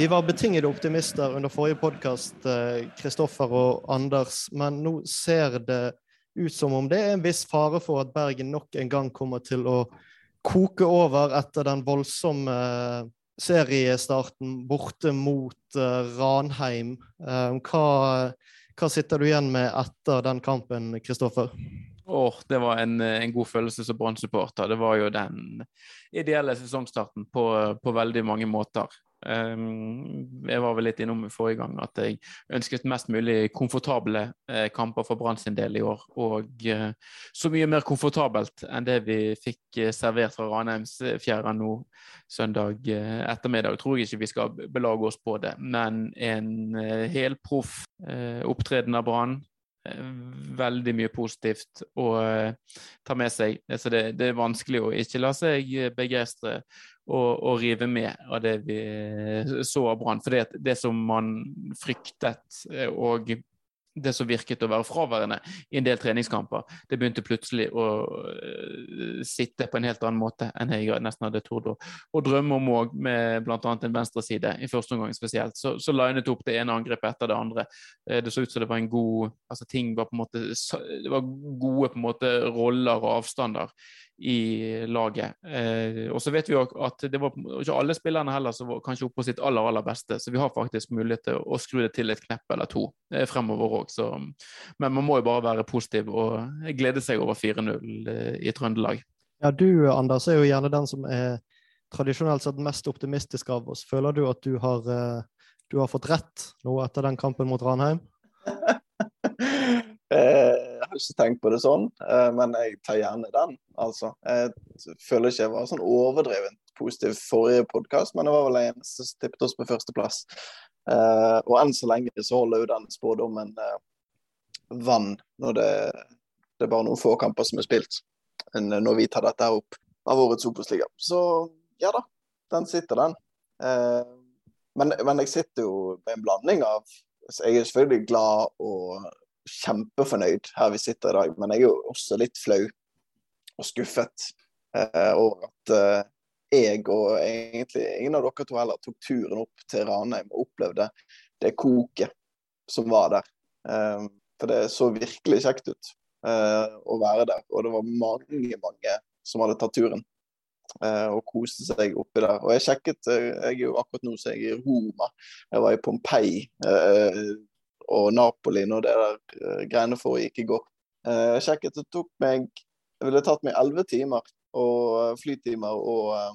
Vi var betingede optimister under forrige podkast, Kristoffer og Anders, men nå ser det ut som om det er en viss fare for at Bergen nok en gang kommer til å koke over etter den voldsomme seriestarten borte mot Ranheim. Hva, hva sitter du igjen med etter den kampen, Kristoffer? Oh, det var en, en god følelse som Brann-supporter. Det var jo den ideelle sesongstarten på, på veldig mange måter. Um, jeg var vel litt innom forrige gang at jeg ønsket mest mulig komfortable uh, kamper for Brann sin del i år. Og uh, så mye mer komfortabelt enn det vi fikk uh, servert fra Ranheimsfjæra nå søndag ettermiddag. Tror jeg ikke vi skal belage oss på det. Men en helproff opptreden av Brann veldig mye positivt å ta med seg. Så det, det, er vanskelig å ikke la seg begeistre og, og, rive med av det vi så av Brann. For det, som man fryktet og det som virket å være fraværende i en del treningskamper, det begynte plutselig å uh, sitte på en helt annen måte enn jeg nesten hadde tort å, å, drømme om òg, med bl.a. en venstreside i første omgang spesielt. Så, så linet opp det ene angrepet etter det andre. Det så ut som det var en god altså ting var på en måte Det var gode på en måte roller og avstander i laget. Eh, og så vet vi jo at det var ikke alle spillerne heller som var kanskje oppe på sitt aller aller beste, så vi har faktisk mulighet til å skru det til et knepp eller to eh, fremover òg. Men man må jo bare være positiv og glede seg over 4-0 eh, i Trøndelag. Ja, Du Anders er jo gjerne den som er tradisjonelt sett mest optimistisk av oss. Føler du at du har, eh, du har fått rett nå etter den kampen mot Ranheim? Eh, ikke tenkt på det sånn, eh, men jeg tar gjerne den. altså. Jeg føler ikke jeg var sånn overdrevent positiv forrige podkast, men det var vel en som tippet oss på førsteplass. Eh, og enn så lenge så holder jo den spådommen vann når det, det, er bare noen få kamper som er spilt når vi tar dette her opp av årets Obos-liga. Så ja da, den sitter, den. Men, men jeg sitter jo med en blanding av Jeg er selvfølgelig glad og kjempefornøyd her vi sitter i dag, men jeg er jo også litt flau og skuffet eh, over at eh, jeg og egentlig ingen av dere to heller tok turen opp til Ranheim og opplevde det koket som var der. Eh, for det så virkelig kjekt ut eh, å være der, og det var mange, mange som hadde tatt turen. Eh, og koste seg oppi der. Og jeg sjekket eh, Jeg er jo akkurat nå så jeg er i Roma. Jeg var i Pompeii og Napoli når det der uh, greiene foregikk i går. Uh, jeg sjekket, det tok meg Det ville tatt meg elleve timer og uh, flytimer og uh,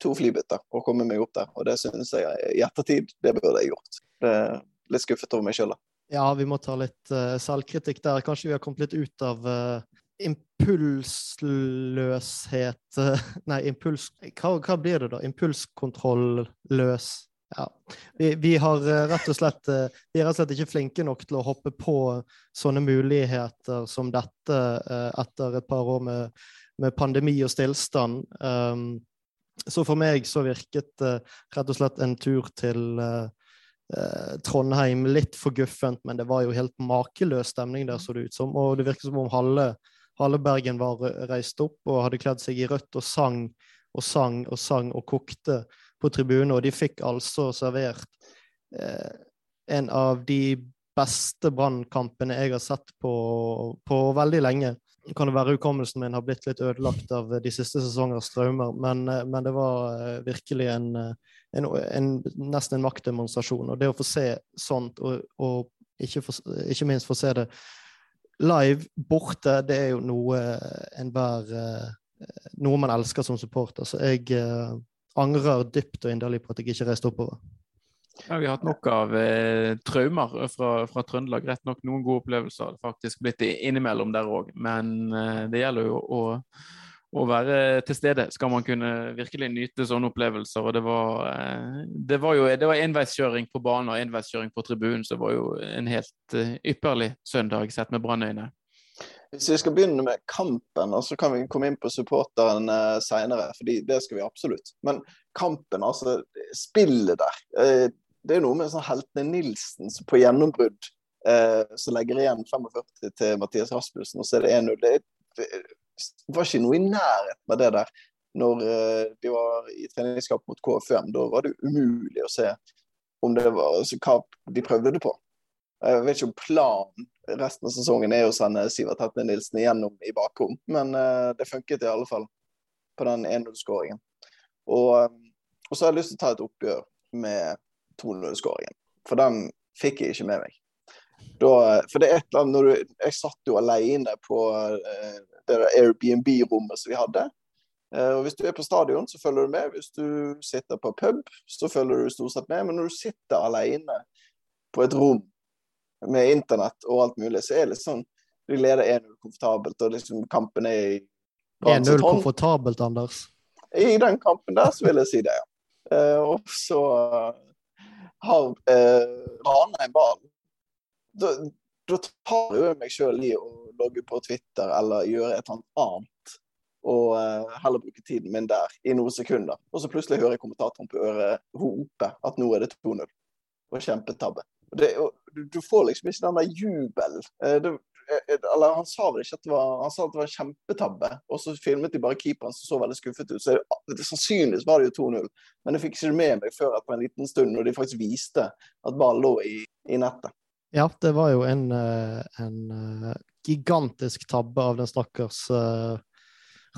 to flybytter å komme meg opp der. Og det synes jeg i ettertid, det burde jeg gjort. Litt skuffet over meg sjøl, da. Ja, vi må ta litt selvkritikk der. Kanskje vi har kommet litt ut av impulsløshet Nei, impuls... Hva, hva blir det da? Impulskontroll-løs ja. Vi, vi, har eh, rett og slett eh, vi er rett og slett ikke flinke nok til å hoppe på sånne muligheter som dette eh, etter et par år med, med pandemi og stillstand. Um, så for meg så virket rett og slett en tur til Trondheim litt for guffent, men det var jo helt makeløs stemning der, så det ut som. Og det virket som om halve, halve Bergen var reist opp og hadde kledd seg i rødt og sang og sang og sang og kokte på tribunen, og de fikk altså servert eh, en av de beste brannkampene jeg har sett på, på, veldig lenge. Kan det være hukommelsen min har blitt litt ødelagt av de siste sesongers traumer, men, eh, men, det var eh, virkelig en, eh, en, en, nesten en maktdemonstrasjon. Og det å få se sånt, og, og ikke, for, ikke, minst få se det live borte, det er jo noe enhver Noe man elsker som supporter. Så jeg angrer dypt og inderlig på at jeg ikke reiste oppover. Ja, Vi har hatt nok av eh, traumer fra, fra Trøndelag. Rett nok noen gode opplevelser har det faktisk blitt innimellom der òg. Men eh, det gjelder jo å, å, være til stede. Skal man kunne virkelig nyte sånne opplevelser. Og det var, eh, det var jo det var enveiskjøring på banen og enveiskjøring på tribunen, så det var jo en helt eh, ypperlig søndag sett med Brannøyne. Hvis vi skal begynne med kampen, og så kan vi komme inn på supporteren uh, seinere, for det skal vi absolutt. Men kampen, altså spillet der. Uh, det er noe med sånn Heltene Nilsen på gjennombrudd uh, som legger igjen 45 til Mathias Rasmussen, og så er det 1-0. Det, var ikke noe i nærheten av det der når de var i treningskamp mot KFUM, da var det umulig å se om det var, altså, hva de prøvde på. Jeg vet ikke om planen resten av sesongen er å sende Sivert Hetne Nilsen igjennom i bakrom, men uh, det funket i alle fall på den 1-0-skåringen. Og, um, og, så har jeg lyst til å ta et oppgjør med 2-0-skåringen, for den fikk jeg ikke med meg. Da, for det er et eller annet når du, Jeg satt jo alene på uh, det Airbnb-rommet som vi hadde. Og Hvis du er på stadion, så følger du med. Hvis du sitter på pub, så følger du stort sett med. Men når du sitter alene på et rom med internett og alt mulig, så er det sånn Du leder 1-0 komfortabelt, og liksom kampen er i 1-0 komfortabelt, Anders? I den kampen der, så vil jeg si det, ja. Uh, og så uh, har uh, Ranheim ballen. Da, da tar jeg meg sjøl i å logge på Twitter eller gjøre et eller annet og uh, heller bruke tiden min der i noen sekunder. Og så plutselig hører jeg kommentatoren på øret rope at nå er det 2-0. Og kjempetabbe. Det, du, får liksom ikke den der jubelen. Uh, eller han sa vel ikke at det var han sa at det var en kjempetabbe, og så filmet de bare keeperen som så veldig skuffet ut. Så det, Sannsynligvis var det jo 2-0, men jeg fikk ikke det med meg før på en liten stund, når de faktisk viste at ballen lå i, i nettet. Ja, det var jo en, en gigantisk tabbe av den stakkars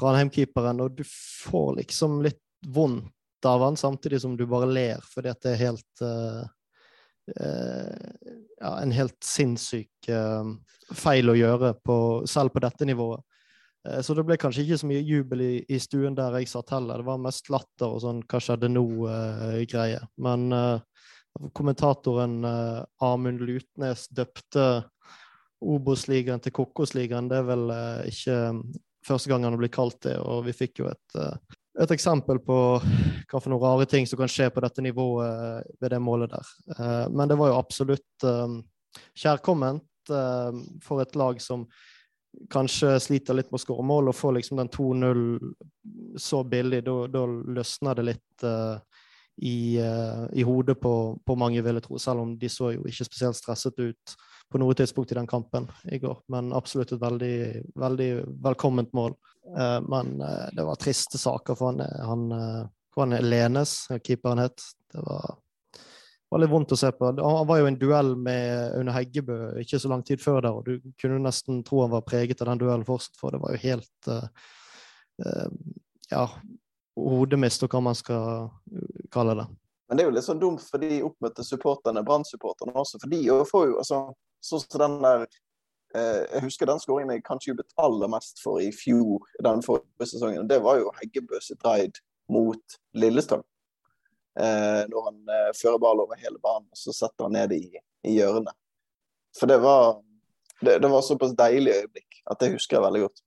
Ranheim-keeperen, og du får liksom litt vondt av han, samtidig som du bare ler, fordi at det er helt ja, en helt sinnssyk uh, feil å gjøre, på, selv på dette nivået. Så det ble kanskje ikke så mye jubel i, i, stuen der jeg satt heller. Det var mest latter og sånn 'hva skjedde nå?'-greie. Men kommentatoren Amund Lutnes døpte Obos-ligaen til Kokos-ligaen. Det er vel ikke første gang han har blitt kalt det, og vi fikk jo et, eh, et eksempel på hva for noen rare ting som kan skje på dette nivået eh, ved det målet der. Eh, men det var jo absolutt kjærkomment for et lag som kanskje sliter litt med å skåre mål, og får liksom den 2-0 så billig, da løsner det litt i, i hodet på, på, mange, vil jeg tro. Selv om de så jo ikke spesielt stresset ut på noe tidspunkt i den kampen i går. Men absolutt et veldig, veldig velkomment mål. Uh, men uh, det var triste saker for han, han, uh, han Lenes, keeperen het. Det var, var, litt vondt å se på. Han var jo i en duell med Aune Heggebø ikke så lang tid før der, og du kunne nesten tro han var preget av den duellen fortsatt, for det var jo helt ja, hodemist, og hva man skal kalle det. Men det er jo litt sånn dumt for de oppmøtte supporterne, Brann-supporterne også. For de får jo altså Sånn som den der eh, Jeg husker den skåringen jeg kanskje jobbet aller mest for i fjor, den forrige sesongen. Det var jo Heggebø sitt raid mot Lillestrøm. Eh, når han eh, fører ball over hele banen, og så setter han ned i, i hjørnet. For det var, det, det var såpass deilig øyeblikk at det husker jeg veldig godt.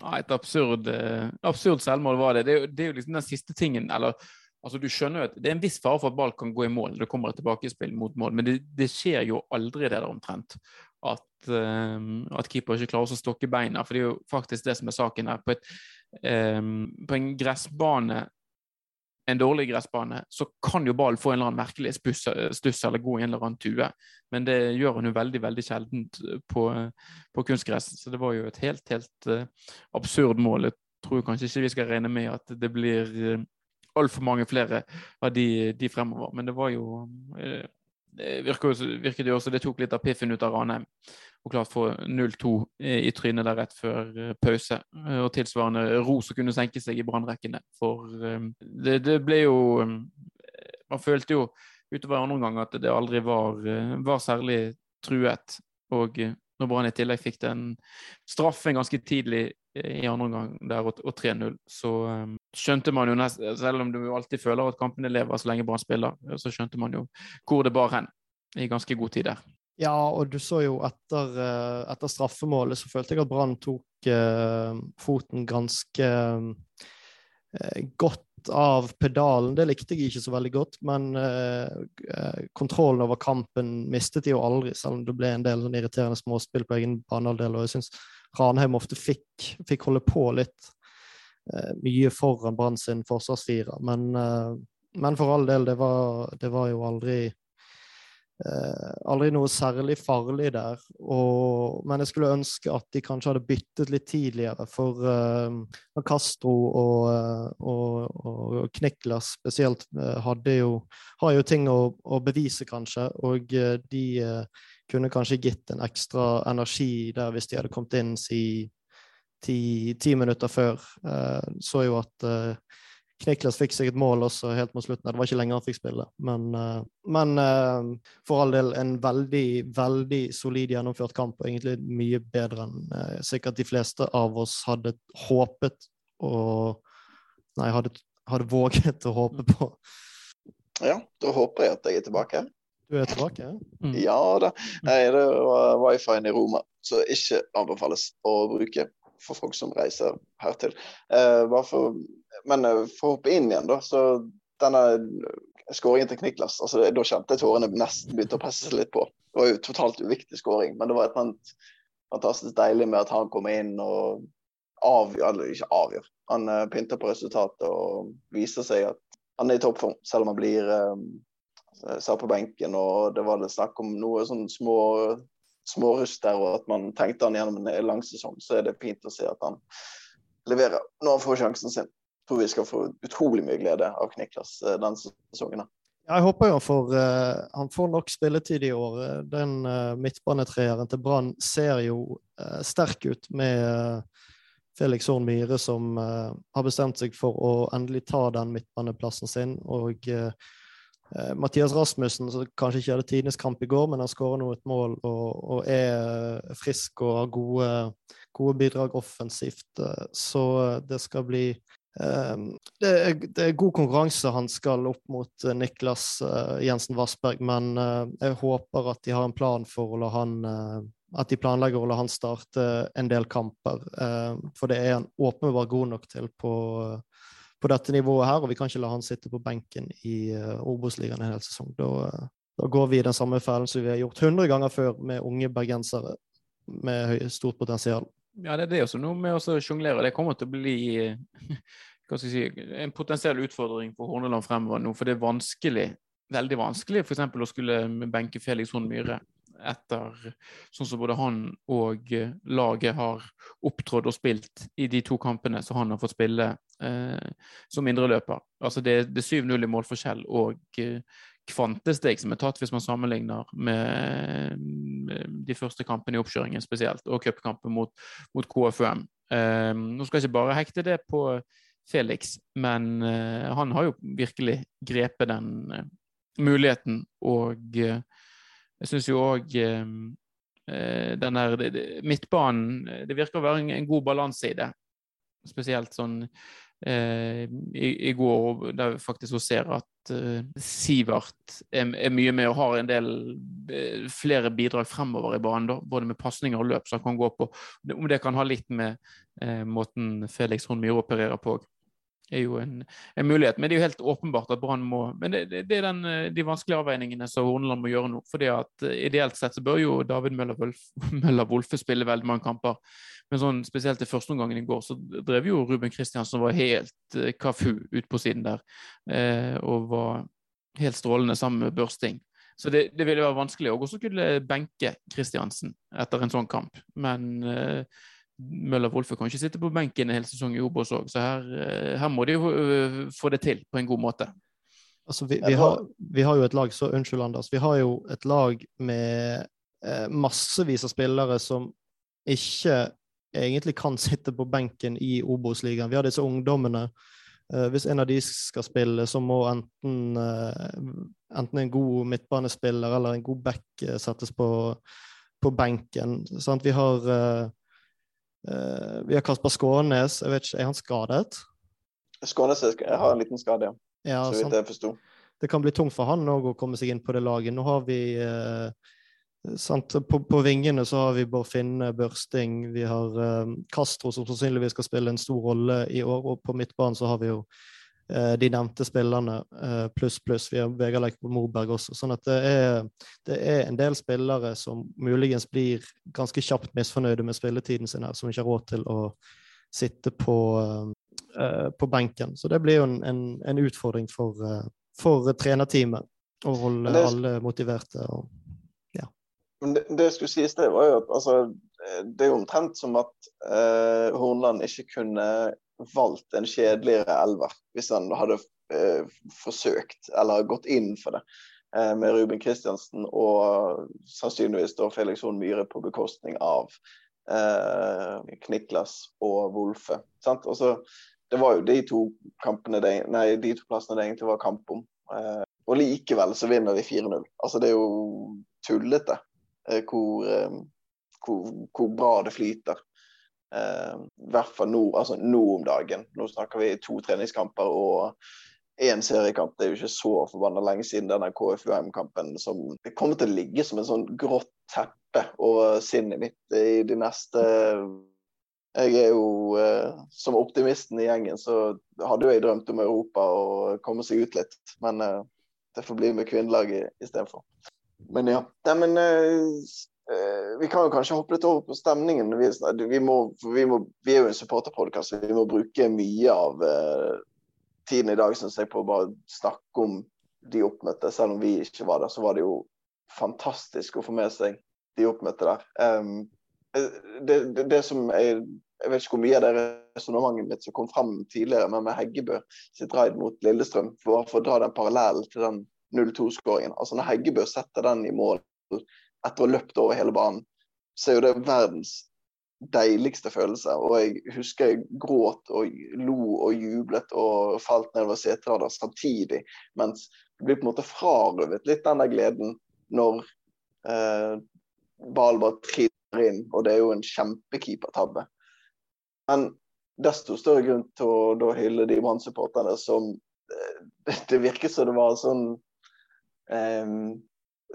Ja, et absurd, eh, absurd selvmål var det. Det det er jo liksom den siste tingen, eller Altså, du skjønner jo at Det er en viss fare for at ball kan gå i mål. Det kommer et tilbakespill mot mål, men det, det skjer jo aldri det der omtrent. At, um, at, keeper ikke klarer å stokke beina. For det er jo faktisk det som er saken her. På, et, um, på en gressbane, en dårlig gressbane, så kan jo ballen få en eller annen merkelig stuss, stuss eller gå i en eller annen tue. Men det gjør han jo veldig veldig sjeldent på, på kunstgress. Så det var jo et helt, helt uh, absurd mål. Jeg tror kanskje ikke vi skal regne med at det blir uh, altfor mange flere av de, de, fremover. Men det var jo eh, det virket, jo også det tok litt av piffen ut av Ranheim. Og klart få 0-2 i trynet der rett før eh, pause. Eh, og tilsvarende ro som kunne senke seg i brannrekkene. For det, det, ble jo Man følte jo utover andre omgang at det aldri var, var særlig truet. Og når Brann i tillegg fikk den straffen ganske tidlig i andre omgang der og, og 3-0, så um, skjønte man jo nesten Selv om du alltid føler at kampene lever så lenge Brann spiller, så skjønte man jo hvor det bar hen i ganske god tid der. Ja, og du så jo etter, eh, etter straffemålet så følte jeg at Brann tok uh, foten ganske uh, godt av pedalen. Det likte jeg ikke så veldig godt, men uh, kontrollen over kampen mistet de jo aldri, selv om det ble en del sånn irriterende småspill på egen banehalvdel. Og jeg syns Ranheim ofte fikk, fikk holde på litt eh, mye foran Brann sin forsvarsfirer. Men, eh, men, for all del, det var, det var jo aldri Eh, aldri noe særlig farlig der. Og, men jeg skulle ønske at de kanskje hadde byttet litt tidligere. For eh, Castro og, eh, og, og Kniklas spesielt hadde jo, har jo ting å, å bevise, kanskje. Og uh, de uh, kunne kanskje gitt en ekstra energi der hvis de hadde kommet inn si ti, ti minutter før. så jo at Kniklas fikk seg et mål også helt mot slutten. Det var ikke lenger han fikk spille. Men, eh, men uh, for all del en veldig, veldig solid gjennomført kamp, og egentlig mye bedre enn uh, sikkert de fleste av oss hadde håpet og Nei, hadde, hadde våget å håpe på. Ja, da håper jeg at jeg er tilbake. Du er tilbake? Mm. Ja da. Nei, det var wifi-en i Roma, så ikke anbefales å bruke for folk som reiser hertil. Eh, bare for men eh, for å hoppe inn igjen, da, så denne skåringen til Kniklas altså, Da kjente jeg tårene nesten begynte å presse seg litt på. Det var jo totalt uviktig skåring, men det var et eller fantastisk deilig med at han kom inn og avgjør, eller ikke avgjør. Han uh, pynter på resultatet og viser seg at han er i toppform, selv om han blir um, satt på benken. og Det var det snakk om noe sånn små smårust der, og at man tenkte han gjennom en lang sesong. Så er det fint å se at han leverer når han får sjansen sin tror vi skal få utrolig mye glede av Kniklas den denne sesongen. Jeg håper jo han får, uh, han får nok spilletid i år. Den midtbanetreeren til Brann ser jo sterk ut med Felix Horn Myhre, som har bestemt seg for å endelig ta den midtbaneplassen sin. Og Mathias Rasmussen, som kanskje ikke hadde tidenes kamp i går, men han skårer nå et mål og, og, er frisk og har gode, gode bidrag offensivt. Så det skal bli um, det er, det er, god konkurranse han skal opp mot eh, Niklas uh, Jensen Vassberg, men uh, jeg håper at de har en plan for å la han uh, At de planlegger å la han starte en del kamper. For det er han åpenbart god nok til på, på, dette nivået her, og vi kan ikke la han sitte på benken i uh, Obos-ligaen en hel sesong. Da, da, går vi i den samme fellen som vi har gjort 100 ganger før med unge bergensere med stort potensial. Ja, det er det også noe med å sjonglere. Det kommer til å bli hva skal jeg si, en potensiell utfordring for Horneland fremover nå. For det er vanskelig, veldig vanskelig f.eks. å skulle benke Felix Horn Myhre etter sånn som både han og laget har opptrådt og spilt i de to kampene som han har fått spille eh, som indreløper. Altså det, det er 7-0 i målforskjell og eh, kvantesteg som er tatt hvis man sammenligner med de første kampene i oppkjøringen spesielt, og cupkampen mot, mot, KFUM. Eh, nå skal jeg ikke bare hekte det på Felix, men uh, han har jo virkelig grepet den uh, muligheten, og uh, jeg syns jo òg den der midtbanen Det virker å være en, en god balanse i det. Spesielt sånn Eh, i, i, går, der vi faktisk ser at eh, Sivert er, er, mye med og har en del eh, flere bidrag fremover i banen, da, både med pasninger og løp som han kan gå på. Om det kan ha litt med uh, måten Felix Horn Myhre opererer på er jo en, en, mulighet. Men det er jo helt åpenbart at Brann må Men det, det, er den, de vanskelige avveiningene som Horneland må gjøre nå. fordi at Ideelt sett så bør jo David Møller-Wolfe spille veldig mange kamper. Men sånn, spesielt i første omgangen i går så drev jo Ruben Kristiansen var helt eh, kafu ut på siden der. Eh, og var helt strålende sammen med Børsting. Så det, det ville være vanskelig å også kunne benke Kristiansen etter en sånn kamp. Men eh, Møller Wolfe kan ikke sitte på benken en hel sesong i Obos òg, så her, eh, her, må de jo eh, få det til på en god måte. Altså, vi, vi, har, vi, har, jo et lag så Unnskyld, Anders. Vi har jo et lag med eh, massevis av spillere som ikke egentlig kan sitte på benken i Obos-ligaen. Vi har disse ungdommene. Hvis en av de skal spille, så må enten, enten en god midtbanespiller eller en god back settes på, på benken. Sant? Vi har vi har Kasper Skånes. Jeg vet ikke, Er han skadet? Skånes har en liten skade, ja. ja så vidt jeg forsto. Det kan bli tungt for han òg å komme seg inn på det laget. Nå har vi på, på, vingene så har vi Bård Finne, Børsting, vi har uh, Castro som sannsynligvis skal spille en stor rolle i år. Og på midtbanen så har vi jo uh, de nevnte spillerne uh, pluss, pluss. Vi har Vegard Leik på Morberg også. Sånn at det er, det er, en del spillere som muligens blir ganske kjapt misfornøyde med spilletiden sin her, som ikke har råd til å sitte på, på benken. Så det blir jo en, en, en utfordring for, for trenerteamet. å holde det- alle motiverte. Og, Men det, det jeg skulle sies, det var jo at altså, eh, det er omtrent som at eh, Hornland ikke kunne valgt en kjedeligere elver hvis han hadde eh, forsøkt, eller gått inn for det, eh, med Ruben Kristiansen og sannsynligvis da Felix Horn Myhre på bekostning av eh, Kniklas og Wolfe. Så, det var jo de to det, nei, de to plassene det egentlig var kamp om. Eh, og likevel så vinner de 4-0. Altså, det er jo tullete eh, hvor, eh, hvor, hvor bra det flyter. Eh, I hvert fall nå, altså nå om dagen. Nå snakker vi to treningskamper og én seriekamp. Det er jo ikke så forbanna lenge siden denne KFUM-kampen som det kommer til å ligge som en sånn grått teppe over sinnet mitt i de neste jeg er jo, eh, Som optimisten i gjengen så hadde jo jeg drømt om Europa og komme seg ut litt. Men eh, det får bli med kvinnelaget istedenfor. Men ja. Nei, men eh, vi kan jo kanskje hoppe litt over på stemningen. Vi, vi, må, vi, må, vi er jo en supporterpodkast, vi må bruke mye av uh, tiden i dag synes jeg, på å bare snakke om de oppmøtte. Selv om vi ikke var der, så var det jo fantastisk å få med seg de oppmøtte der. Um, det, det, det, som jeg, jeg vet ikke hvor mye av det resonnementet mitt som kom fram tidligere, men med Heggebø sitt raid mot Lillestrøm, for å dra den parallellen til den 0-2-skåringen. Altså Når Heggebø setter den i mål etter å ha løpt over hele banen, så er jo det verdens deiligste følelse. Og jeg husker jeg gråt og lo og jublet og falt nedover seterader samtidig, mens du blir på en måte frarøvet litt den der gleden når eh, ballen bare triller inn, og det er jo en kjempekeepertabbe. Men desto større grunn til å da hylle de Brann-supporterne som det, virker som det var sånn eh,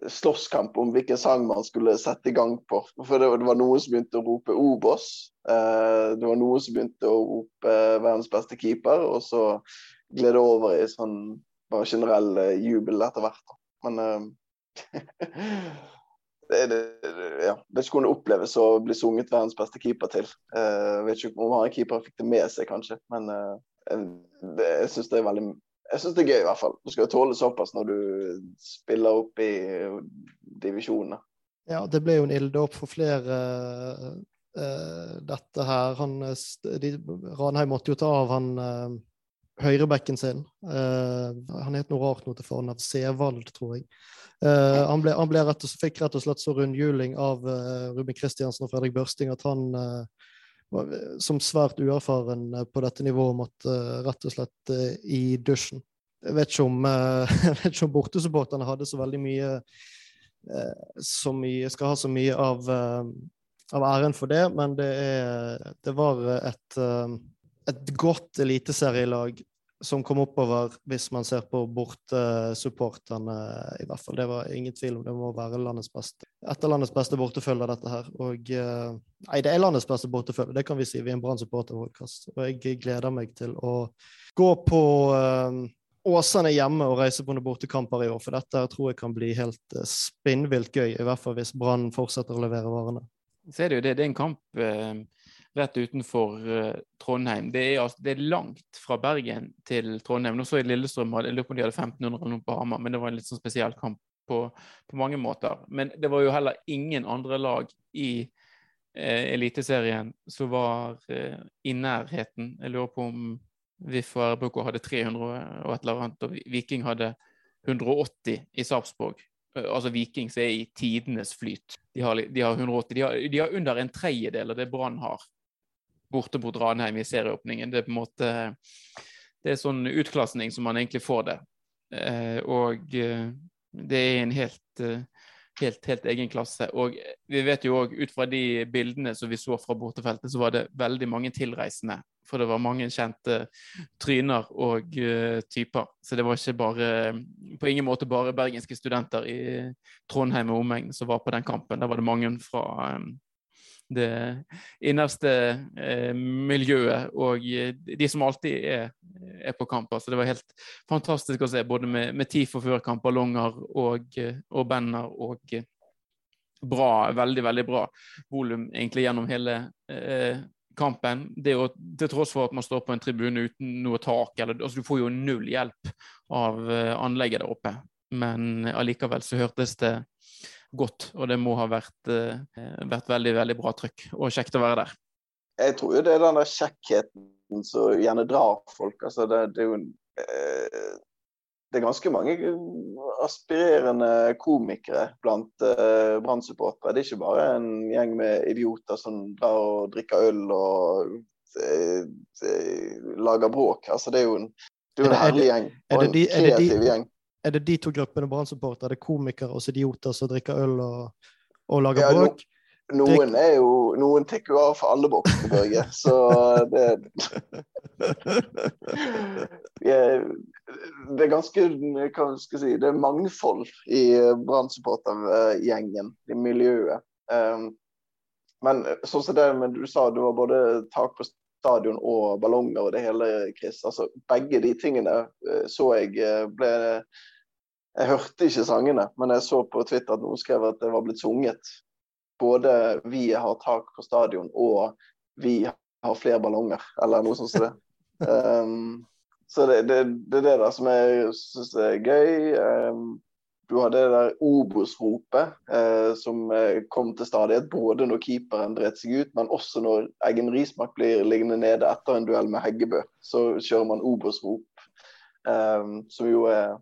slåsskamp om hvilken sang man skulle sette i gang på. For det, var noen som begynte å rope Obos. Eh, det var noen som begynte å rope eh, verdens beste keeper, og så gled det over i sånn bare generell eh, jubel etter hvert. Men det, det, ja, vet ikke hvordan det oppleves å bli sunget verdens beste keeper til. Uh, vet ikke om han keeper fikk det med seg, kanskje, men det, jeg syns det er veldig jeg synes det er gøy, i hvert fall. Du skal tåle såpass når du spiller opp i divisjonene. Ja, det ble jo en ilddåp for flere, uh, dette her. Han, de, Ranheim måtte jo ta av han høyrebekken sin. han het noe rart nå til fornavn. Sevald, tror jeg. Uh, han, ble, han ble rett og, fikk rett og slett så rundhjuling av uh, Ruben Kristiansen og Fredrik Børsting at han uh, som svært uerfaren på dette nivået måtte rett og slett i dusjen. Jeg vet ikke om, om bortesupporterne hadde så veldig mye så mye, skal ha så mye av, av æren for det, men det, er, det var et, et godt eliteserielag som kom oppover, hvis man ser på bortesupporterne, i hvert fall. Det var ingen tvil om det må være landets beste. Et av landets beste bortefølger, dette her. Og Nei, det er landets beste bortefølge, det kan vi si. Vi er en Brann supporterpodkast. Og jeg gleder meg til å gå på uh, Åsane hjemme og reise på noen bortekamper i år, for dette tror jeg kan bli helt spinnvilt gøy. I hvert fall hvis Brann fortsetter å levere varene. Så er det det. Er en kamp uh rett utenfor uh, Trondheim. Det er, altså, det er, langt fra Bergen til Trondheim. Nå så jeg Lillestrøm jeg lurer på om de hadde 1500 eller noe på Hamar, men det var en litt sånn spesiell kamp på, på, mange måter. Men det var jo heller ingen andre lag i uh, Eliteserien som var uh, i nærheten. Jeg lurer på om VIF og RBK hadde 300 og et eller annet, og Viking hadde 180 i Sarpsborg. Altså Viking som er i tidenes flyt. De har, de har 180. De har, de har under en tredjedel av det Brann har borte mot Ranheim i serieåpningen. Det er på en måte det er sånn utklassing som man egentlig får det. Eh, og det er en helt, helt, helt egen klasse. Og vi vet jo òg ut fra de bildene som vi så fra bortefeltet, så var det veldig mange tilreisende. For det var mange kjente tryner og typer. Så det var ikke bare på ingen måte bare bergenske studenter i Trondheim og omegn som var på den kampen. Der var det mange fra det innerste eh, miljøet og de som alltid er, er på kamp. Altså, det var helt fantastisk å se, både med, med TIFO før kamp, ballonger og, og banner og bra, veldig, veldig bra volum egentlig gjennom hele eh, kampen. Det jo til tross for at man står på en tribune uten noe tak, eller, altså, du får jo null hjelp av anlegget der oppe. men allikevel så hørtes det godt, og det må ha vært, vært veldig, veldig bra trykk og kjekt å være der. Jeg tror jo det er den der kjekkheten som gjerne drar folk. Altså det, det er jo det er ganske mange aspirerende komikere blant uh, Brann-supportere. Det er ikke bare en gjeng med idioter som drar og drikker øl og uh, lager bråk. Altså, det er jo en, det er en herlig gjeng. Og en kreativ gjeng. Er det de to gruppene Brann-supportere? Er det komikere og idioter som drikker øl og, og lager ja, bråk? Noen er jo Noen tar jo av for alle boksene, Børge. Så det Det er ganske Hva skal jeg si Det er mangfold i Brann-supportergjengen, i miljøet. Um, men sånn som det men du sa, det var både tak på stadion og ballonger og det hele, Chris. Altså, begge de tingene eh, så jeg eh, ble Jeg hørte ikke sangene, men jeg så på Twitter at noen skrev at det var blitt sunget både vi har tak på stadion og vi har flere ballonger, eller noe sånt som det. Um, så det, det, det, er det der som jeg syns er gøy. Um, du har det der Obos-ropet eh, som eh, kom til stadighet både når keeperen dret seg ut, men også når Eggen Rismark blir liggende nede etter en duell med Heggebø. Så kjører man Obos-rop, um, som jo er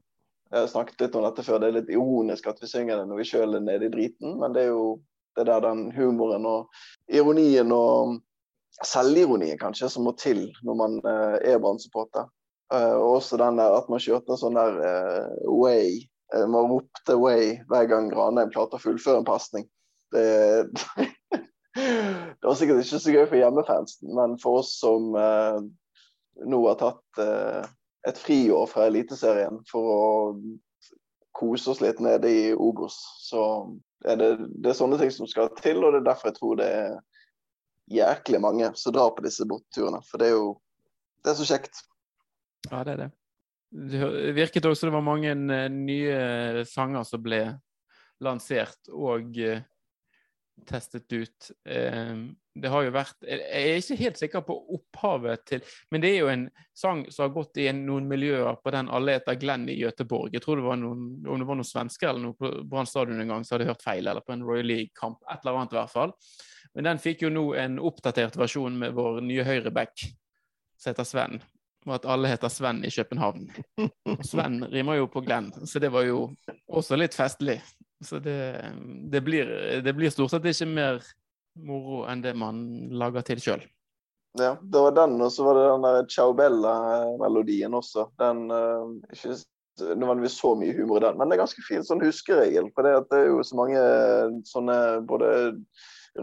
Jeg har snakket litt om dette før, det er litt ironisk at vi synger det når vi sjøl er nede i driten, men det er jo det der den humoren og ironien og selvironien kanskje som må til når man uh, er Brann-supporter. Uh, og også den der at man kjørte en sånn der uh, way. Uh, man ropte way hver gang Granheim klarte å fullføre en pasning. Det, det, var sikkert ikke så gøy for hjemmefansen, men for oss som nå har tatt et friår fra Eliteserien for å kose oss litt nede i Obos, så er det, det, er sånne ting som skal til, og det er derfor jeg tror det er jæklig mange som drar på disse bortturene. For det er jo det er så kjekt. Ja, det er det. Det virket også det var mange eh, nye sanger som ble lansert og eh, testet ut. Det har jo vært Jeg er ikke helt sikker på opphavet til Men det er jo en sang som har gått i noen miljøer på den alle heter Glenn i Göteborg. Jeg tror det var noen, om det var noen svensker eller noe på Brann stadion en gang, så hadde hørt feil. Eller på en Royal League-kamp. Et eller annet i hvert fall. Men den fikk jo nå en oppdatert versjon med vår nye høyreback, som heter Sven. Og at alle heter Sven i København. Og Sven rimer jo på Glenn, så det var jo også litt festlig. Så det, det, blir, det, blir, stort sett ikke mer moro enn det man lager til sjøl. Ja, det var den, og så var det den der Ciao Bella-melodien også. Den uh, ikke nødvendigvis så mye humor i den, men det er ganske fin sånn huskeregel. For det, er jo så mange sånne både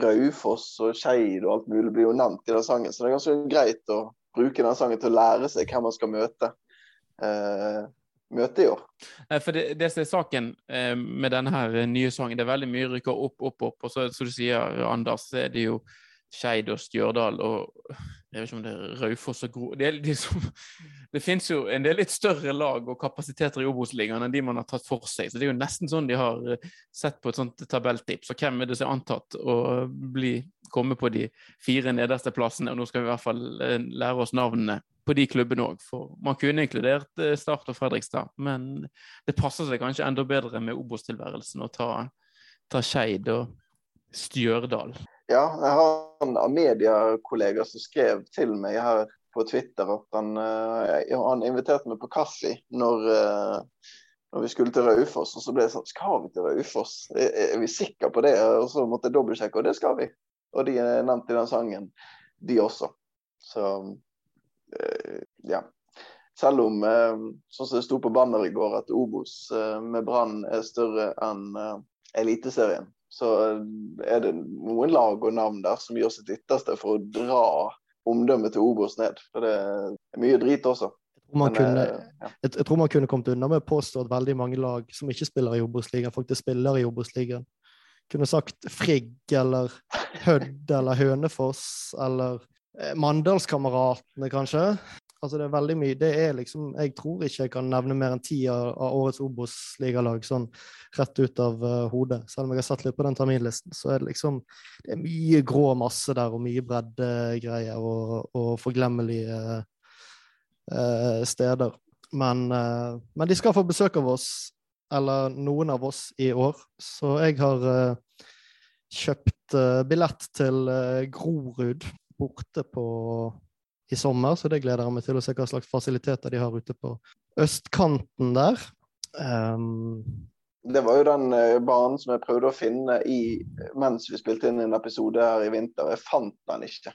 Raufoss og Skeid og alt mulig blir jo nevnt i den sangen, så det er ganske greit å bruke den sangen til å lære seg hvem man skal møte. Uh, møte i år. For det, det som er saken eh, med denne her nye sangen, det er veldig mye rykker opp, opp, opp. Og så, som du sier, Anders, så er det jo Skeid og Stjørdal og jeg vet ikke om det er Raufoss og Gro Det, liksom, det finnes jo en del litt større lag og kapasiteter i Obos-ligaen enn de man har tatt for seg. Så det er jo nesten sånn de har eh, sett på et sånt tabelltips. Og hvem er det som er antatt å bli, komme på de fire nederste plassene? Og nå skal vi i hvert fall eh, lære oss navnene på de klubbene òg. For man kunne inkludert eh, Start og Fredrikstad, men det passer seg kanskje enda bedre med Obos-tilværelsen å ta, ta Skeid og Stjørdal. Ja, jeg har en mediekollega som skrev til meg her på Twitter at han, uh, han inviterte meg på kaffe når, når vi skulle til Raufoss. Og så ble det sånn Skal vi til Raufoss? Er, er, vi sikre på det? Og så måtte jeg dobbeltsjekke, og det skal vi. Og de er nevnt i den sangen, de også. Så uh, ja. Selv om, sånn som det sto på banner i går, at Obos med Brann er større enn Eliteserien, så er det noen lag og navn der som gjør sitt ytterste for å dra omdømmet til Obos ned. For det er mye drit også. Jeg tror, kunne, eh, ja. jeg, jeg tror man kunne, kommet unna med å påstå at veldig mange lag som ikke spiller i Obos-ligaen, faktisk spiller i Obos-ligaen. Kunne sagt Frigg eller Hødd eller Hønefoss eller eh, Mandalskameratene, kanskje. Altså det er veldig mye. Det er liksom Jeg tror ikke jeg kan nevne mer enn ti av, årets Obos-ligalag sånn rett ut av uh, hodet. Selv om jeg har sett litt på den terminlisten, så er det liksom Det er mye grå masse der, og mye breddegreier og, og forglemmelige uh, steder. Men, men, de skal få besøk av oss eller noen av oss, i år. Så jeg har uh, kjøpt uh, billett til uh, Grorud borte på i sommer, så det gleder jeg meg til å se hva slags fasiliteter de har ute på østkanten der. Um, det var jo den banen som jeg prøvde å finne i, mens vi spilte inn en episode her i vinter. Jeg fant den ikke.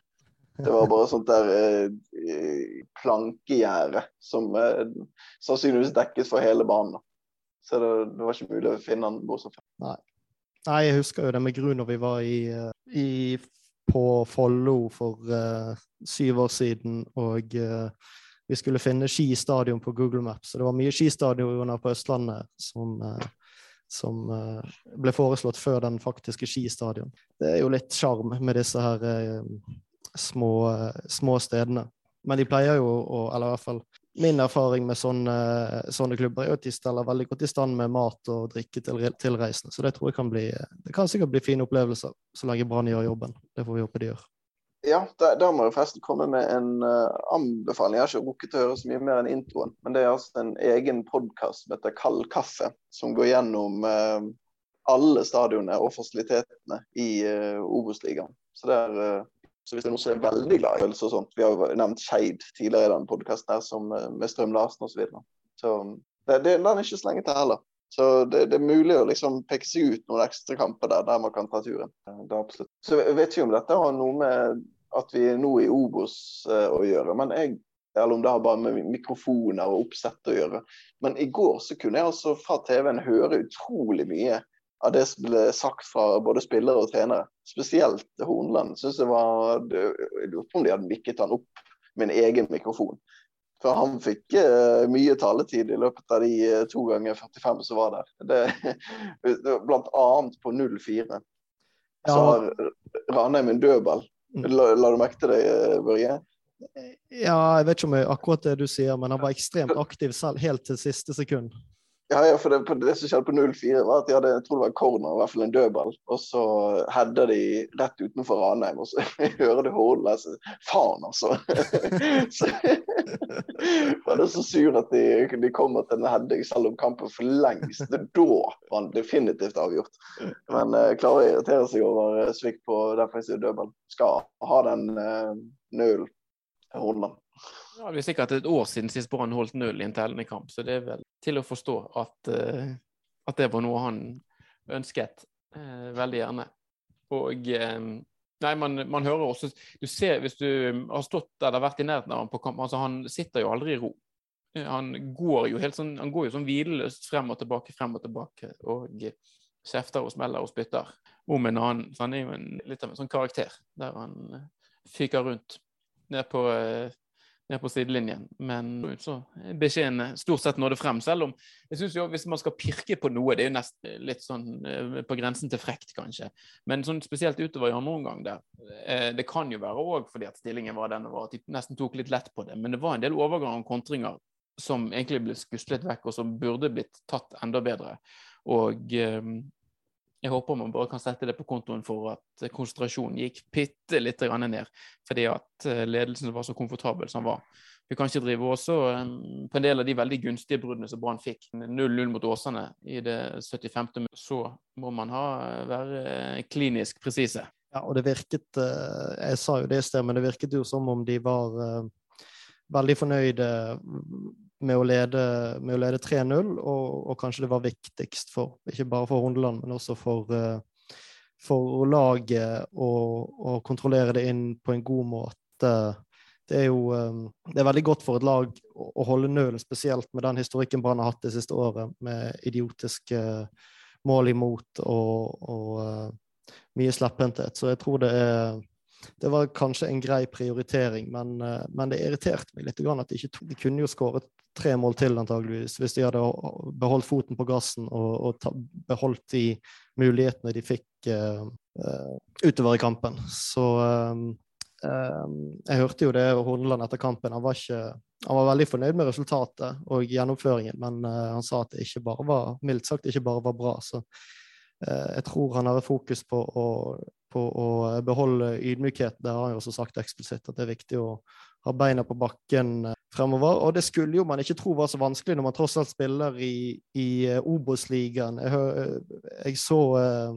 Det var bare sånt der eh, plankegjerde som sannsynligvis dekket for hele banen. Så det, det, var ikke mulig å finne han bortsett fra. Nei. Nei, jeg husker jo det med Gru når vi var i, eh, i på Follo for uh, syv år siden, og uh, vi skulle finne Ski stadion på Google Maps. Så det var mye skistadioner på Østlandet som, som ble foreslått før den faktiske skistadion. Det er jo litt sjarm med disse her små, små stedene. Men de pleier jo å Eller i hvert fall min erfaring med sånne, sånne klubber er at de steller veldig godt i stand med mat og drikke til reisende, Så det tror jeg kan bli Det kan sikkert bli fine opplevelser så lenge Brann gjør jobben. Det får vi håpe de gjør. Ja, da må jeg forresten komme med en uh, anbefaling. Jeg har ikke rukket å høre så mye mer enn introen. Men det er altså en egen podkast som heter Kald kaffe, som går gjennom uh, alle stadionene og fasilitetene i uh, Obos-ligaen. Så det er uh, så hvis det er noen som er veldig glad i følelser og sånt Vi har jo nevnt Skeid tidligere i denne podkasten eh, med Strøm Larsen osv. Så, videre. så det, det, den er ikke så lenge til heller. Så det, det, er mulig å liksom peke seg ut noen ekstra kamper der, der man kan ta turen. Absolutt. Så jeg vet ikke om dette har noe med at vi er nå i Obos eh, å gjøre. men jeg eller om det har bare med mikrofoner og oppsett å gjøre. Men i går så kunne jeg altså fra TV-en høre utrolig mye av det som ble sagt fra både spillere og trenere. Spesielt Hornland syns jeg var Jeg lurer på om de hadde mikket han opp med en egen mikrofon. For han fikk uh, mye taletid i løpet av de uh, to ganger 45 som var der. Det, blant annet på 04. Ja. Så har Ranheim en dødball. Mm. La, la, du merke til det, Børje? Børge? Ja, jeg vet ikke om jeg, akkurat det du sier, men han var ekstremt aktiv selv helt til siste sekund. Ja, ja, for det, det, som skjedde på 0-4, var at de hadde jeg tror det var corner, i hvert fall en dødball. Og så heada de rett utenfor Ranheim, og så hører du Hordaland lese Faen, altså! så, var det så sur at de, de kommer til en heading, selv om kampen for lengst Da var definitivt avgjort. Men uh, klarer å irritere seg over uh, svikt på defensiv dødball. Skal ha den uh, nølen, Hordaland. Ja, Det er sikkert et år siden sist Brann holdt null i en tellende kamp, så det er vel til å forstå at, uh, at det var noe han ønsket uh, veldig gjerne. Og um, Nei, man, man, hører også Du ser, hvis du har stått eller vært i nærheten av ham på kamp, altså han sitter jo aldri i ro. Han går jo helt sånn, han går jo sånn hvileløst frem og tilbake, frem og tilbake, og kjefter og smeller og spytter om en annen. Så han er jo en, litt av en sånn karakter der han fyker rundt ned på ned på sidelinjen. Men så beskjeden stort sett nådde frem. Selv om jeg synes jo hvis man skal pirke på noe, det er jo nesten litt sånn eh, på grensen til frekt, kanskje. Men sånn spesielt utover i andre omgang der. Eh, det kan jo være òg fordi at stillingen var den var, at de nesten tok litt lett på det. Men det var en del overganger og kontringer som egentlig ble skuslet vekk, og som burde blitt tatt enda bedre. Og eh, jeg håper man bare kan sette det på kontoen for at konsentrasjonen gikk bitte litt ned, fordi at eh, ledelsen var så komfortabel som den var. Vi kan ikke drive også eh, på en del av de veldig gunstige bruddene som Brann fikk. 0-0 mot Åsane i det 75. minutt. Så må man ha, være klinisk presise. Ja, og det virket Jeg sa jo det i sted, men det virket jo som om de var veldig fornøyde med å lede, lede 3-0, og, og, kanskje det var viktigst for ikke bare for Hundeland, men også for, uh, for laget å kontrollere det inn på en god måte. Det er jo um, det er veldig godt for et lag å, å holde nullen, spesielt med den historikken Brann har hatt det siste året, med idiotiske mål imot og, og uh, mye slepphendthet. Så jeg tror det er det var kanskje en grei prioritering, men, men det irriterte meg litt at de ikke tok De kunne jo skåret tre mål til, antageligvis, hvis de hadde beholdt foten på gassen og, og ta, beholdt de mulighetene de fikk uh, uh, utover i kampen. Så um, um, jeg hørte jo det Horneland etter kampen. Han var, ikke, han var veldig fornøyd med resultatet og gjennomføringen, men uh, han sa at det ikke bare var mildt sagt ikke bare var bra. Så jeg tror han har fokus på å, på å beholde ydmykhet. Der har han jo også sagt eksplisitt at det er viktig å ha beina på bakken fremover. Og det skulle jo man ikke tro var så vanskelig når man tross alt spiller i, i Obos-ligaen. Jeg, jeg, så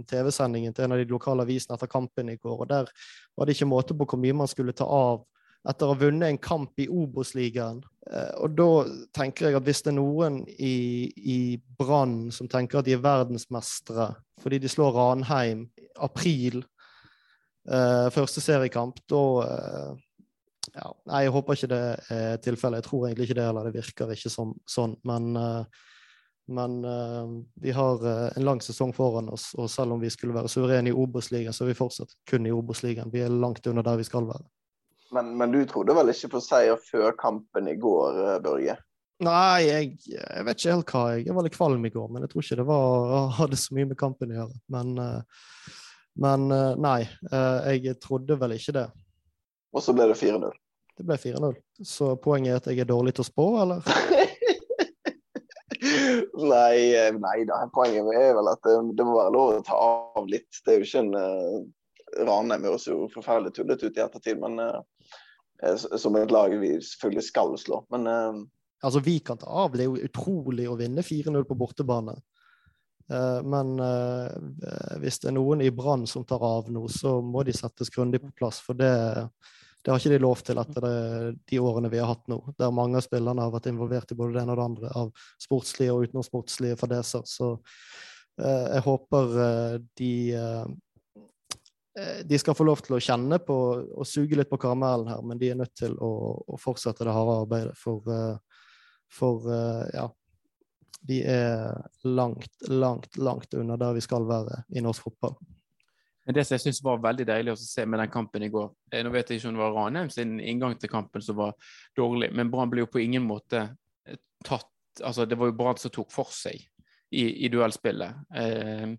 TV-sendingen til en av de lokale avisene etter kampen i går, og der var det ikke måte på hvor mye man skulle ta av etter å ha vunnet en kamp i Obos-ligaen. Eh, og da tenker jeg at hvis det er noen i, i Brann som tenker at de er verdensmestere fordi de slår Ranheim april, eh, første seriekamp, da eh, ja, Nei, jeg håper ikke det er tilfellet. Jeg tror egentlig ikke det heller. Det virker ikke som, sånn. Men, uh, men uh, vi har uh, en lang sesong foran oss, og selv om vi skulle være suverene i Obos-ligaen, så er vi fortsatt kun i Obos-ligaen. Vi er langt under der vi skal være. Men, men, du trodde vel ikke på seier før kampen i går, eh, Børge? Nei, jeg, jeg, vet ikke helt hva. Jeg, var litt kvalm i går, men jeg tror ikke det var, hadde så mye med kampen å gjøre. Men, eh, men eh, nei, jeg trodde vel ikke det. Og så ble det 4-0? Det ble 4-0. Så poenget er at jeg er dårlig til å spå, eller? nei, nei da. Poenget er vel at det, det, må være lov å ta av litt. Det er jo ikke en Ranheim høres jo forferdelig tullete ut i ettertid, men uh, som et lag vi selvfølgelig skal slå. Men uh, Altså, vi kan ta av. Det er jo utrolig å vinne 4-0 på bortebane. Uh, men hvis det er noen i Brann som tar av nå, så må de settes grundig på plass. For det, det har ikke de lov til etter de årene vi har hatt nå, der mange av spillerne har vært involvert i både det ene og det andre av sportslige og utenomsportslige fadeser. Så jeg håper de Eh, de skal få lov til å kjenne på og suge litt på karamellen her, men de er nødt til å, å fortsette det harde arbeidet. For, eh, for, eh, ja De er langt, langt, langt unna der vi skal være i norsk fotball. Men Det som jeg synes var veldig deilig å se med den kampen i går Nå vet jeg ikke om det var Ranheim sin inngang til kampen som var dårlig, men Brann ble jo på ingen måte tatt altså Det var jo Brann som tok for seg i, i duellspillet. Eh,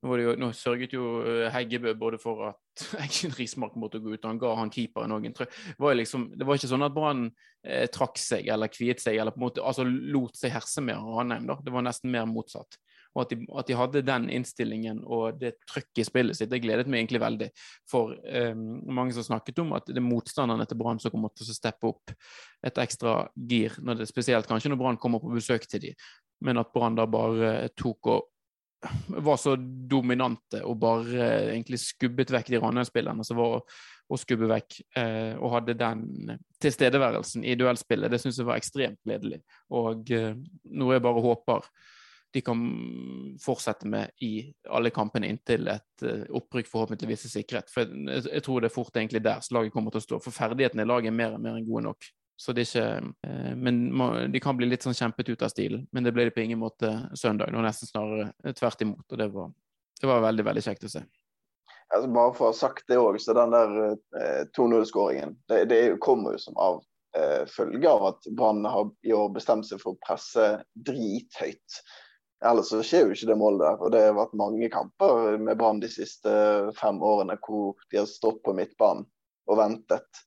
nå, jo, nå, sørget jo eh, Heggebø både for at Eggen Rismark måtte gå ut, og han ga han keeperen òg en trøkk. Det, liksom, det var ikke sånn at Brann eh, trakk seg eller kviet seg eller på en måte, altså lot seg herse med Ranheim. da. Det var nesten mer motsatt. Og at de, at de hadde den innstillingen og det trøkket i spillet sitt, det gledet meg egentlig veldig. For eh, mange som snakket om at det er motstanderne til Brann som kommer til å steppe opp et ekstra gir, når det, spesielt kanskje når Brann kommer på besøk til dem, men at Brann da bare tok og var så dominante og bare eh, egentlig skubbet vekk de Ranheim-spillerne som var å skubbe vekk, eh, og hadde den tilstedeværelsen i duellspillet. Det syns jeg var ekstremt gledelig. Og eh, noe jeg bare håper de kan fortsette med i alle kampene inntil et uh, opprykk forhåpentligvis er sikret. For jeg, jeg, tror det er fort egentlig der slaget kommer til å stå. For ferdighetene i laget er mer og mer enn gode nok. Så det er ikke eh, Men de kan bli litt sånn kjempet ut av stilen. Men det ble det på ingen måte søndag. Det var nesten snarere eh, tvert imot. Og det var, det var veldig, veldig kjekt å se. Altså, bare for å ha sagt det òg, så den der eh, 2-0-skåringen det, det, kommer jo som av eh, følge av at Brann har i år bestemt seg for å presse drithøyt. Ellers så skjer jo ikke det målet der. Og det har vært mange kamper med Brann de siste fem årene hvor de har stått på midtbanen og ventet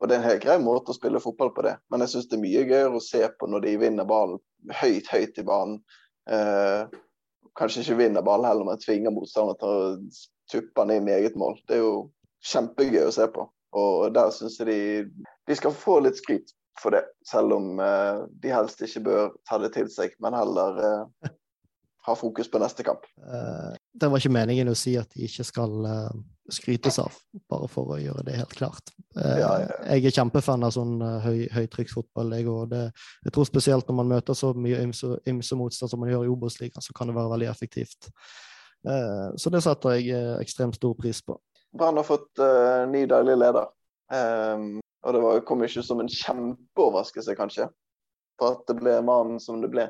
og Det er en helt grei måte å spille fotball på, det. Men jeg syns det er mye gøyere å se på når de vinner ballen høyt, høyt i banen. Eh, kanskje ikke vinner ballen heller, men tvinger motstanderen til å tuppe inn i eget mål. Det er jo kjempegøy å se på. Og der syns jeg de, de skal få litt skryt for det. Selv om eh, de helst ikke bør ta det til seg, men heller eh, ha fokus på neste kamp. Uh, det var ikke meningen å si at de ikke skal uh, skrytes av, bare for å gjøre det helt klart. Uh, ja, ja. Jeg er kjempefan av sånn høy, høytrykksfotball. Jeg, det, jeg tror spesielt når man møter så mye ymse, ymse motstand som man gjør i Obos-ligaen, så kan det være veldig effektivt. så det setter jeg ekstremt stor pris på. Brann har fått ny daglig leder. Um, og det var, kom ikke som en kjempeoverraskelse, kanskje, for at det ble mannen som det ble.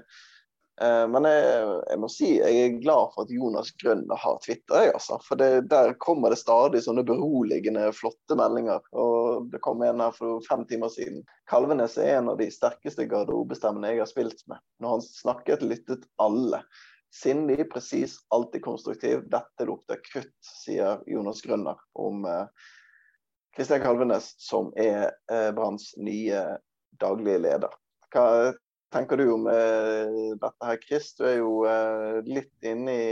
Eh, men jeg, jeg, må si jeg er glad for at Jonas Grønn har Twitter. Altså. For det, der kommer det stadig sånne beroligende, flotte meldinger. Og det kom en her for fem timer siden. Kalvenes er en av de sterkeste garderobestemmene jeg har spilt med. Når han snakket, lyttet alle. Sindig, presis, alltid konstruktiv. Dette lukter krutt, sier Jonas Grønner om Kristian uh, Kalvenes, som er eh, Branns nye daglige leder. Hva tenker du om eh, dette her, Chris? Du er jo eh, litt inne i,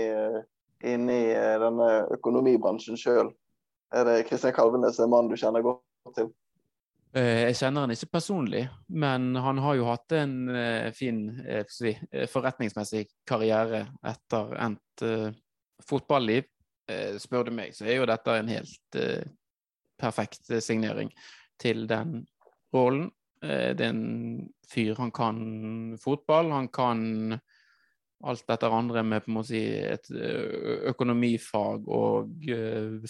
inne i denne økonomibransjen sjøl. Er det Kristian Kalvenes en mann du kjenner godt til? Jeg kjenner han ikke personlig, men han har jo hatt en fin forretningsmessig karriere etter endt fotballiv. Spør du meg, så er jo dette en helt perfekt signering til den rollen. Det er en fyr, han kan fotball, han kan alt dette andre med si, et økonomifag og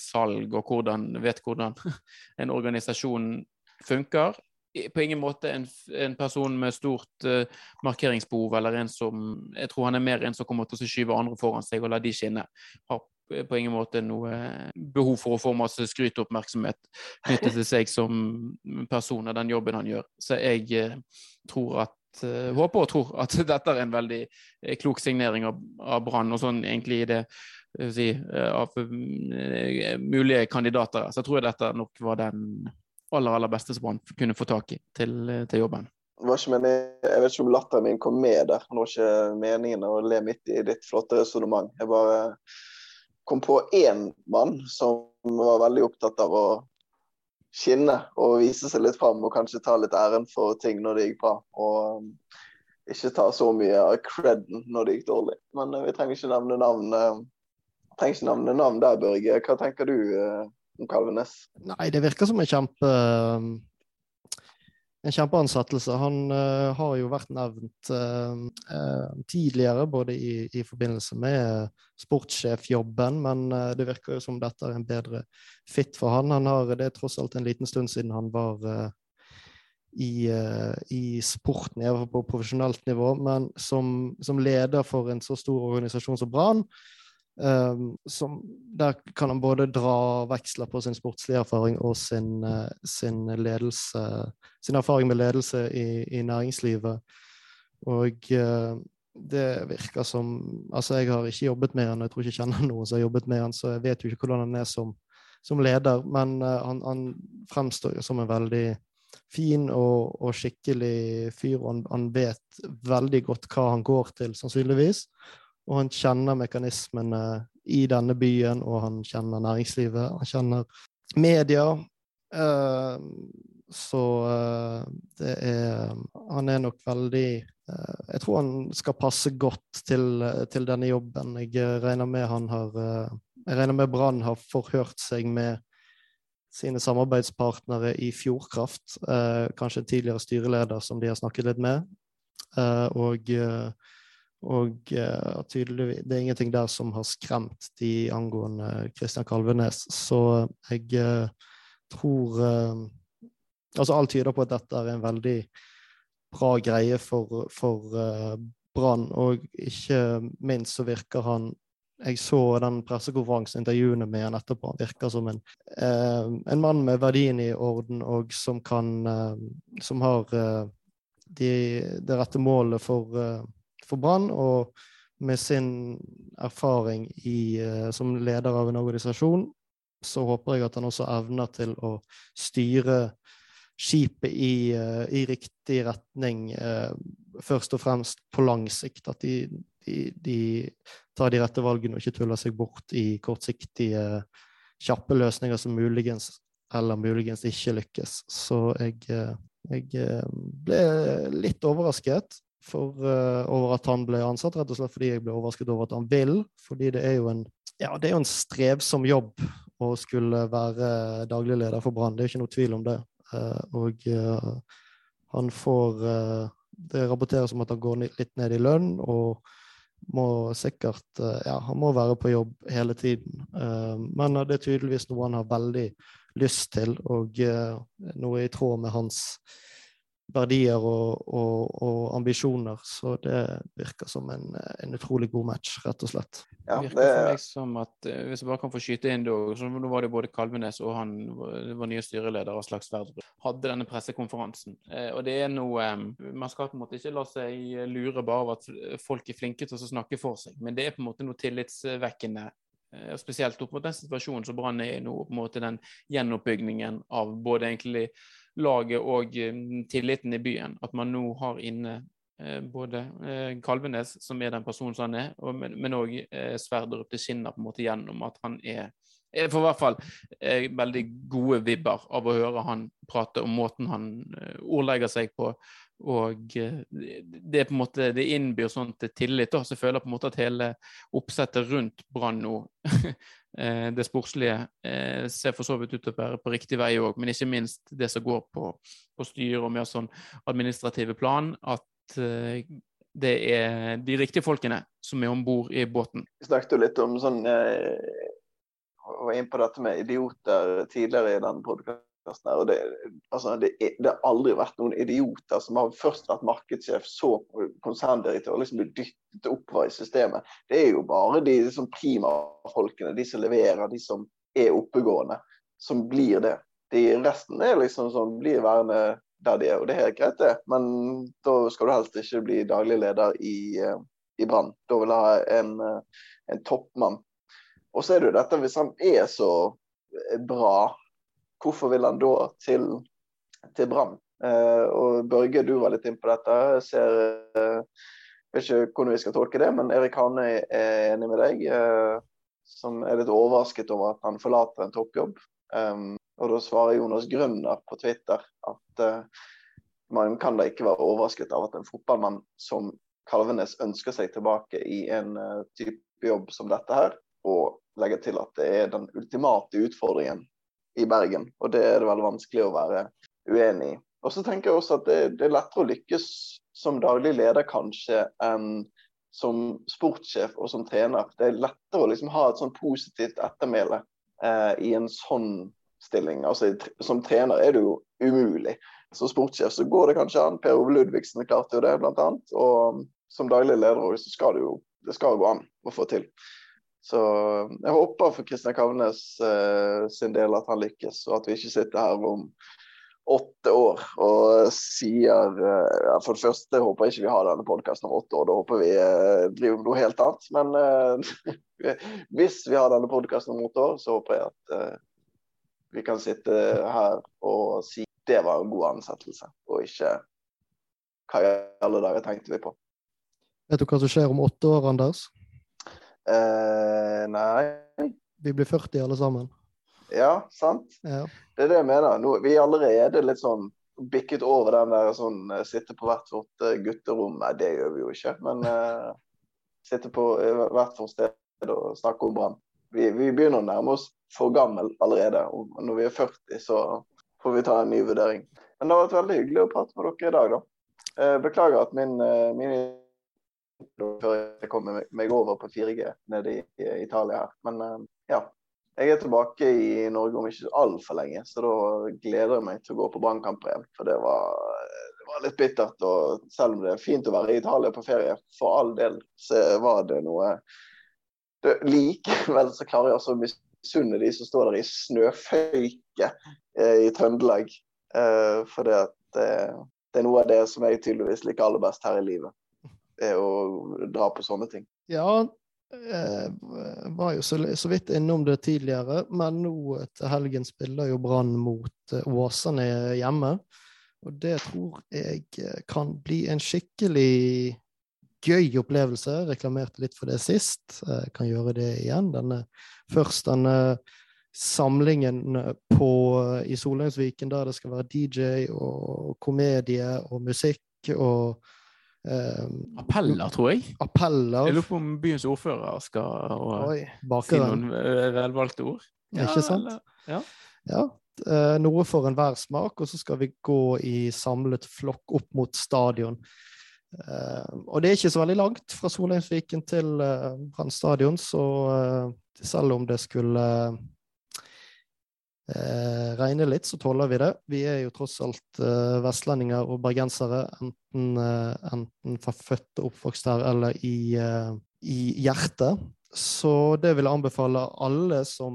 salg, og hvordan, vet hvordan en organisasjon funker. På ingen måte en, en person med stort markeringsbehov, eller en som Jeg tror han er mer en som kommer til å skyve andre foran seg og la de skinne. Har på ingen måte noe behov for å få masse skryt og oppmerksomhet knyttet til seg som person og den jobben han gjør. Så jeg uh, tror at håper og tror at dette er en veldig klok signering av, av Brann, og sånn egentlig i det si, av mulige kandidater. Så jeg tror dette nok var den aller aller beste som han kunne få tak i til, til jobben. Meningen, jeg vet ikke om latteren min kom med der. Det var ikke meningen å le midt i ditt flotte resonnement. Jeg bare kom på én mann som var veldig opptatt av å skinne og vise seg litt fram, og kanskje ta litt æren for ting når det gikk bra. Og um, ikke ta så mye av creden når det gikk dårlig. Men uh, vi trenger ikke nevne navn. Uh, trenger ikke nevne navn der, Børge. Hva tenker du? om Kalvenes? Nei, det virker som en kjempe en kjempeansettelse. Han uh, har jo vært nevnt uh, uh, tidligere, både i, i, forbindelse med sportssjefjobben, men det virker jo som dette er en bedre fit for han. han har, det er tross alt en liten stund siden han var i, i, sporten, på profesjonelt nivå, men som, som, leder for en så stor organisasjon som Brann, Um, som, der kan han både dra veksler på sin sportslige erfaring og sin, uh, sin, ledelse, sin erfaring med ledelse i, i næringslivet. Og uh, det virker som Altså, jeg har ikke jobbet med han, jeg tror ikke jeg kjenner noen som har jobbet med han, så jeg vet jo ikke hvordan han er som, som leder, men uh, han, han, fremstår jo som en veldig fin og, og skikkelig fyr, og han, han vet veldig godt hva han går til, sannsynligvis og han kjenner mekanismene i denne byen, og han kjenner næringslivet. Han kjenner media. Uh, så uh, det er Han er nok veldig uh, Jeg tror han skal passe godt til, til denne jobben. Jeg regner med han har Jeg regner med Brann har forhørt seg med sine samarbeidspartnere i Fjordkraft. kanskje tidligere styreleder som de har snakket litt med. og og uh, tydelig, det er ingenting der som har skremt de angående Kristian Kalvenes. Så jeg uh, tror uh, Altså, alt tyder på at dette er en veldig bra greie for, for Brann, og ikke minst så virker han jeg så den pressekonferansen, intervjuene med han etterpå. Han virker som en, eh, en mann med verdiene i orden, og som kan eh, Som har eh, de, det rette målet for, for Brann, og med sin erfaring i, uh, som leder av en organisasjon, så håper jeg at han også evner til å styre skipet i, uh, i riktig retning, uh, først og fremst på lang sikt. At de, de, de, tar de rette valgene og ikke tuller seg bort i kortsiktige, kjappe løsninger som muligens eller muligens ikke lykkes. Så jeg, jeg ble litt overrasket for, uh, over at han ble ansatt, rett og slett fordi jeg ble overrasket over at han vil. Fordi det er jo en, ja, det er jo en strevsom jobb å skulle være daglig leder for Brann. Det er ikke noe tvil om det. Uh, og uh, han får Det rapporteres om at han går litt ned i lønn og må sikkert Ja, han må være på jobb hele tiden. men det er tydeligvis noe han har veldig lyst til, og noe i tråd med hans verdier og, og, og, ambisjoner. Så det virker som en, en, utrolig god match, rett og slett. Ja, det virker for meg som at, eh, Hvis jeg bare kan få skyte inn da, så Nå var det både Kalvenes og han var nye styreleder av Slags Sverdrup hadde denne pressekonferansen. Eh, og det er noe Man skal på en måte ikke la seg lure bare av at folk er flinke til å snakke for seg, men det er på en måte noe tillitsvekkende eh, spesielt opp mot den situasjonen som Brann er i nå, på en måte den gjenoppbyggingen av både egentlig laget og mm, tilliten i byen. At man nå har inne Eh, både eh, Kalvenes, som er den personen som han er, men òg eh, Sverdrup. Det skinner på en måte gjennom at han er jeg får i hvert fall eh, veldig gode vibber av å høre han prate om måten han eh, ordlegger seg på. Og eh, det er på en måte, det innbyr sånn til tillit. Da. Så jeg føler på en måte at hele oppsettet rundt Brann nå, eh, det sportslige, eh, ser for så vidt ut til å være på riktig vei òg. Men ikke minst det som går på, på styre og mer sånn administrative plan. At det er de riktige folkene som er om bord i båten. Vi snakket jo litt om sånn var inn på dette med idioter tidligere i den podkasten. og det, altså, det, det, har aldri vært noen idioter som har først vært markedssjef, så konserndirektør, liksom blir dyttet oppover i systemet. Det er jo bare de liksom, prima-folkene, de som leverer, de som er oppegående, som blir det. De resten er liksom som blir værende der de er, og det er helt greit, det. Men da skal du helst ikke bli daglig leder i, eh, i Brann. Da vil jeg ha en, eh, en toppmann og så er det jo dette, hvis han er så bra, hvorfor vil han da til, til Brann? Eh, og Børge, du var litt inn på dette. Jeg ser eh, vet ikke hvordan vi skal tolke det, men Erik Hane er enig med deg. Eh, som er litt overrasket over at han forlater en toppjobb. Um, og da svarer Jonas Grønner på Twitter at uh, man kan da ikke være overrasket av at en fotballmann som Kalvenes ønsker seg tilbake i en uh, type jobb som dette her, og legger til at det er den ultimate utfordringen i Bergen. Og det er det veldig vanskelig å være uenig i. Og så tenker jeg også at det, det, er lettere å lykkes som daglig leder kanskje enn som sportssjef og som trener. Det er lettere å liksom ha et sånn positivt ettermæle eh, i en sånn stilling. Altså, som trener er det jo umulig. Som sportssjef så går det kanskje an. Per Ove Ludvigsen klarte jo det, blant annet. Og som daglig leder så skal det jo det skal gå an å få til. Så jeg håper for Kristian Kavnes eh, sin del at han lykkes, og at vi ikke sitter her om åtte år og sier eh, For det første håper jeg ikke vi har denne podkasten om åtte år, da håper vi eh, driver med noe helt annet. Men eh, hvis vi har denne podkasten om åtte år, så håper jeg at eh, vi kan sitte her og si det var en god ansettelse, og ikke hva i alle dager tenkte vi på. Vet du hva som skjer om åtte år, Anders? Eh, nei. Vi blir 40 alle sammen. Ja, sant. Ja. Det er det jeg mener. Nå, vi er allerede litt sånn bikket over den der sånn eh, sitte på hvert vårt eh, gutterom. Nei, det gjør vi jo ikke. Men eh, sitte på hvert vårt sted og snakke om Brann. Vi, vi, begynner å nærme oss for gammel allerede. Og når vi er 40, så får vi ta en ny vurdering. Men det har vært veldig hyggelig å prate med dere i dag, da. Beklager at min, min før jeg kommer meg over på 4G nede i Italia her. Men eh, ja. Jeg er tilbake i Norge om ikke altfor lenge, så da gleder jeg meg til å gå på brannkamper igjen. For det var, det var, litt bittert. Og selv om det er fint å være i Italia på ferie, for all del, så var det noe det, Likevel så klarer jeg altså å misunne de som står der i snøføyke eh, i Trøndelag. Eh, for det, at eh, det er noe av det som jeg tydeligvis liker aller best her i livet er å dra på sånne ting. Ja, jeg var jo så, så, vidt innom det tidligere, men nå til helgen spiller jo Brann mot eh, Åsane hjemme. Og det tror jeg eh, kan bli en skikkelig gøy opplevelse. Reklamerte litt for det sist. Jeg kan gjøre det igjen. Denne, først denne samlingen på, i Solheimsviken der det skal være DJ og komedie og musikk og Uh, appeller, tror jeg. Appeller. Jeg lurer på om byens ordfører skal Oi, si noen eh, velvalgte ord. Ja, ikke sant? Eller, ja. ja. Uh, noe for enhver smak, og så skal vi gå i samlet flokk opp mot stadion. Uh, og det er ikke så veldig langt fra Solheimsviken til Brann stadion, så selv om det skulle eh, regner litt, så tåler vi det. Vi er jo tross alt eh, vestlendinger og bergensere, enten, eh, enten født og oppvokst her eller i, eh, i, hjertet. Så det vil jeg anbefale alle som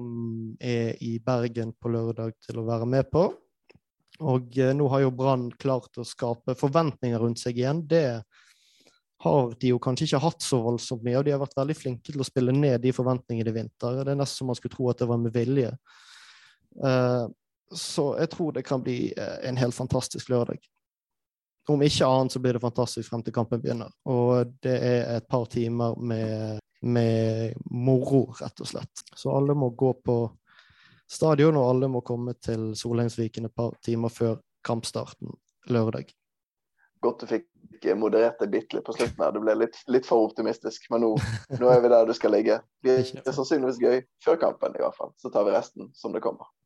er i Bergen på lørdag, til å være med på. Og eh, nå har jo Brann klart å skape forventninger rundt seg igjen. Det har de jo kanskje ikke hatt så voldsomt mye, og de har vært veldig flinke til å spille ned de forventningene i vinter. Det er nesten som man skulle tro at det var med vilje. Eh, så jeg tror det kan bli eh, en helt fantastisk lørdag. om ikke annet så blir det fantastisk frem til kampen begynner. Og det er et par timer med, med moro, rett og slett. Så alle må gå på stadion, og alle må komme til Solheimsviken et par timer før kampstarten lørdag. Godt du fikk moderert deg bitte litt på slutten her. Du ble litt, litt for optimistisk, men nå, nå, er vi der du skal ligge. Det er sannsynligvis gøy før kampen, i hvert fall. Så tar vi resten som det kommer.